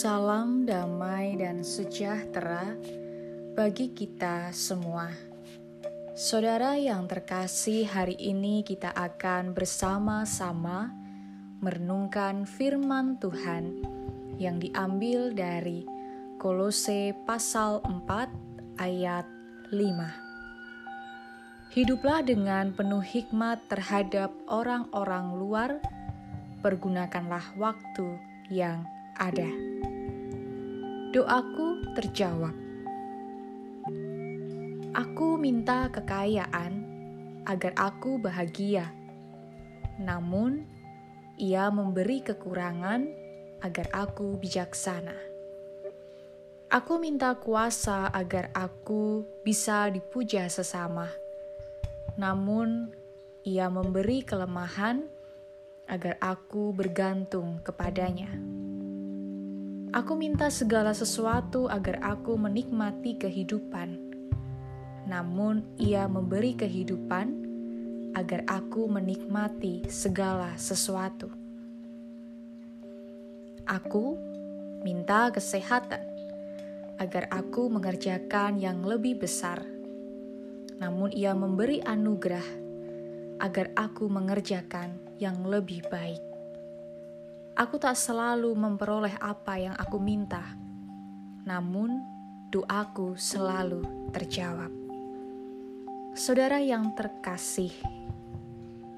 Salam damai dan sejahtera bagi kita semua. Saudara yang terkasih, hari ini kita akan bersama-sama merenungkan firman Tuhan yang diambil dari Kolose pasal 4 ayat 5. Hiduplah dengan penuh hikmat terhadap orang-orang luar, pergunakanlah waktu yang ada. Doaku terjawab. Aku minta kekayaan agar aku bahagia. Namun, ia memberi kekurangan agar aku bijaksana. Aku minta kuasa agar aku bisa dipuja sesama. Namun, ia memberi kelemahan agar aku bergantung kepadanya. Aku minta segala sesuatu agar aku menikmati kehidupan namun Ia memberi kehidupan agar aku menikmati segala sesuatu. Aku minta kesehatan agar aku mengerjakan yang lebih besar, namun Ia memberi anugerah agar aku mengerjakan yang lebih baik. Aku tak selalu memperoleh apa yang aku minta, namun doaku selalu terjawab. Saudara yang terkasih,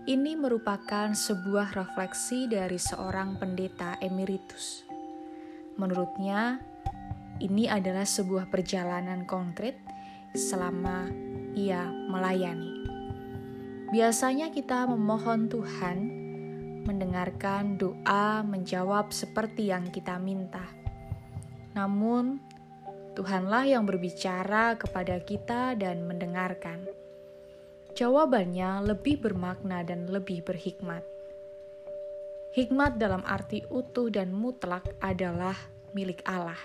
ini merupakan sebuah refleksi dari seorang pendeta emeritus. Menurutnya, ini adalah sebuah perjalanan konkret selama ia melayani. Biasanya kita memohon Tuhan mendengarkan doa menjawab seperti yang kita minta. Namun, Tuhanlah yang berbicara kepada kita dan mendengarkan. Jawabannya lebih bermakna dan lebih berhikmat. Hikmat dalam arti utuh dan mutlak adalah milik Allah.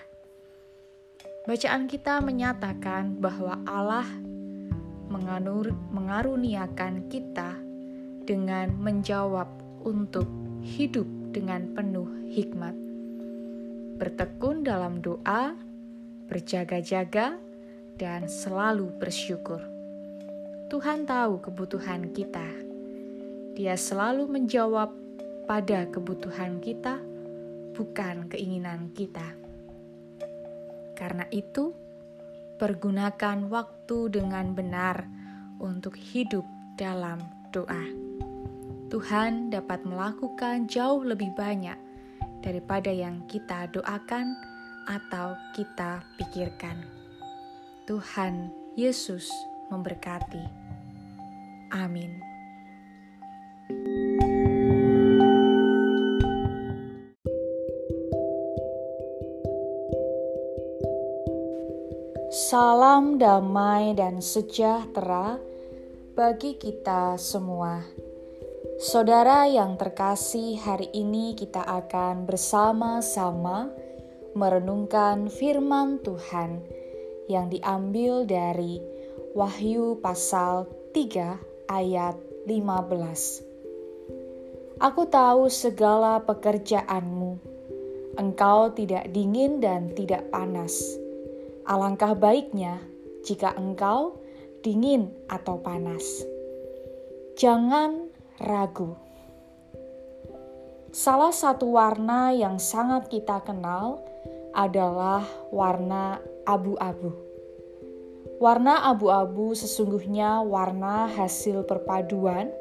Bacaan kita menyatakan bahwa Allah menganur, mengaruniakan kita dengan menjawab untuk hidup dengan penuh hikmat. Bertekun dalam doa, berjaga-jaga, dan selalu bersyukur. Tuhan tahu kebutuhan kita. Dia selalu menjawab pada kebutuhan kita, bukan keinginan kita. Karena itu, pergunakan waktu dengan benar untuk hidup dalam doa. Tuhan dapat melakukan jauh lebih banyak daripada yang kita doakan atau kita pikirkan. Tuhan Yesus memberkati. Amin. Salam damai dan sejahtera bagi kita semua. Saudara yang terkasih, hari ini kita akan bersama-sama merenungkan firman Tuhan yang diambil dari Wahyu pasal 3 ayat 15. Aku tahu segala pekerjaanmu. Engkau tidak dingin dan tidak panas. Alangkah baiknya jika engkau dingin atau panas. Jangan ragu. Salah satu warna yang sangat kita kenal adalah warna abu-abu. Warna abu-abu sesungguhnya warna hasil perpaduan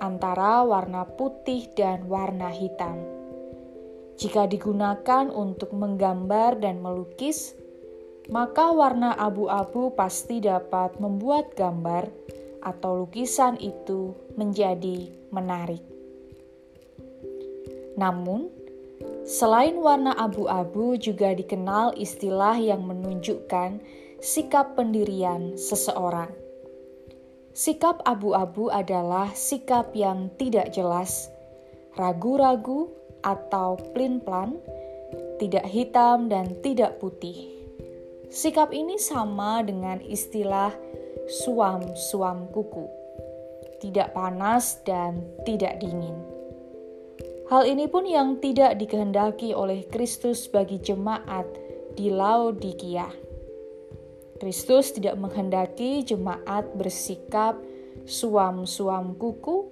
antara warna putih dan warna hitam. Jika digunakan untuk menggambar dan melukis, maka warna abu-abu pasti dapat membuat gambar atau lukisan itu menjadi menarik. Namun, Selain warna abu-abu juga dikenal istilah yang menunjukkan sikap pendirian seseorang. Sikap abu-abu adalah sikap yang tidak jelas, ragu-ragu atau plin-plan, tidak hitam dan tidak putih. Sikap ini sama dengan istilah suam-suam kuku, tidak panas dan tidak dingin. Hal ini pun yang tidak dikehendaki oleh Kristus bagi jemaat di Laodikia. Kristus tidak menghendaki jemaat bersikap suam-suam kuku,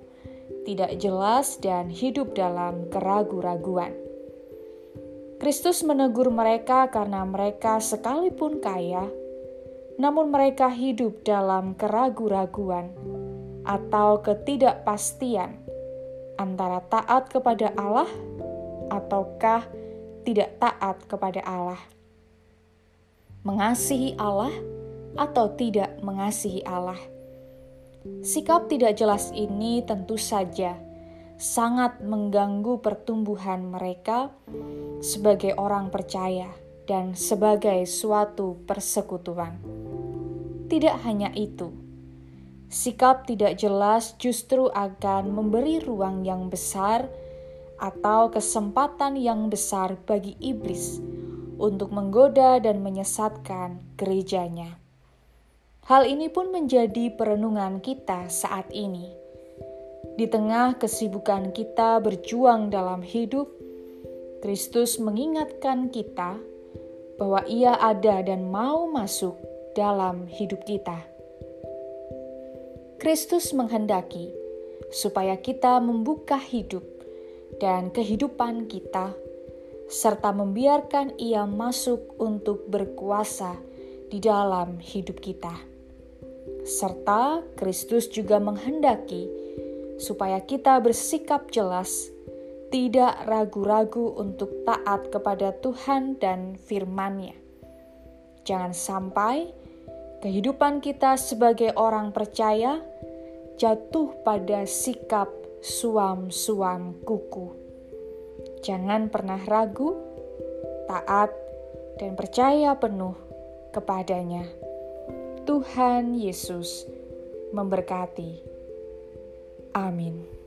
tidak jelas, dan hidup dalam keragu-raguan. Kristus menegur mereka karena mereka sekalipun kaya, namun mereka hidup dalam keragu-raguan atau ketidakpastian antara taat kepada Allah ataukah tidak taat kepada Allah. Mengasihi Allah atau tidak mengasihi Allah. Sikap tidak jelas ini tentu saja sangat mengganggu pertumbuhan mereka sebagai orang percaya dan sebagai suatu persekutuan. Tidak hanya itu, sikap tidak jelas justru akan memberi ruang yang besar atau kesempatan yang besar bagi iblis untuk menggoda dan menyesatkan gerejanya. Hal ini pun menjadi perenungan kita saat ini. Di tengah kesibukan kita berjuang dalam hidup, Kristus mengingatkan kita bahwa Ia ada dan mau masuk dalam hidup kita. Kristus menghendaki supaya kita membuka hidup dan kehidupan kita, serta membiarkan Ia masuk untuk berkuasa di dalam hidup kita. Serta Kristus juga menghendaki supaya kita bersikap jelas, tidak ragu-ragu untuk taat kepada Tuhan dan firman-Nya. Jangan sampai kehidupan kita sebagai orang percaya jatuh pada sikap suam-suam kuku. Jangan pernah ragu, taat, dan percaya penuh kepadanya. Tuhan Yesus memberkati. Amin.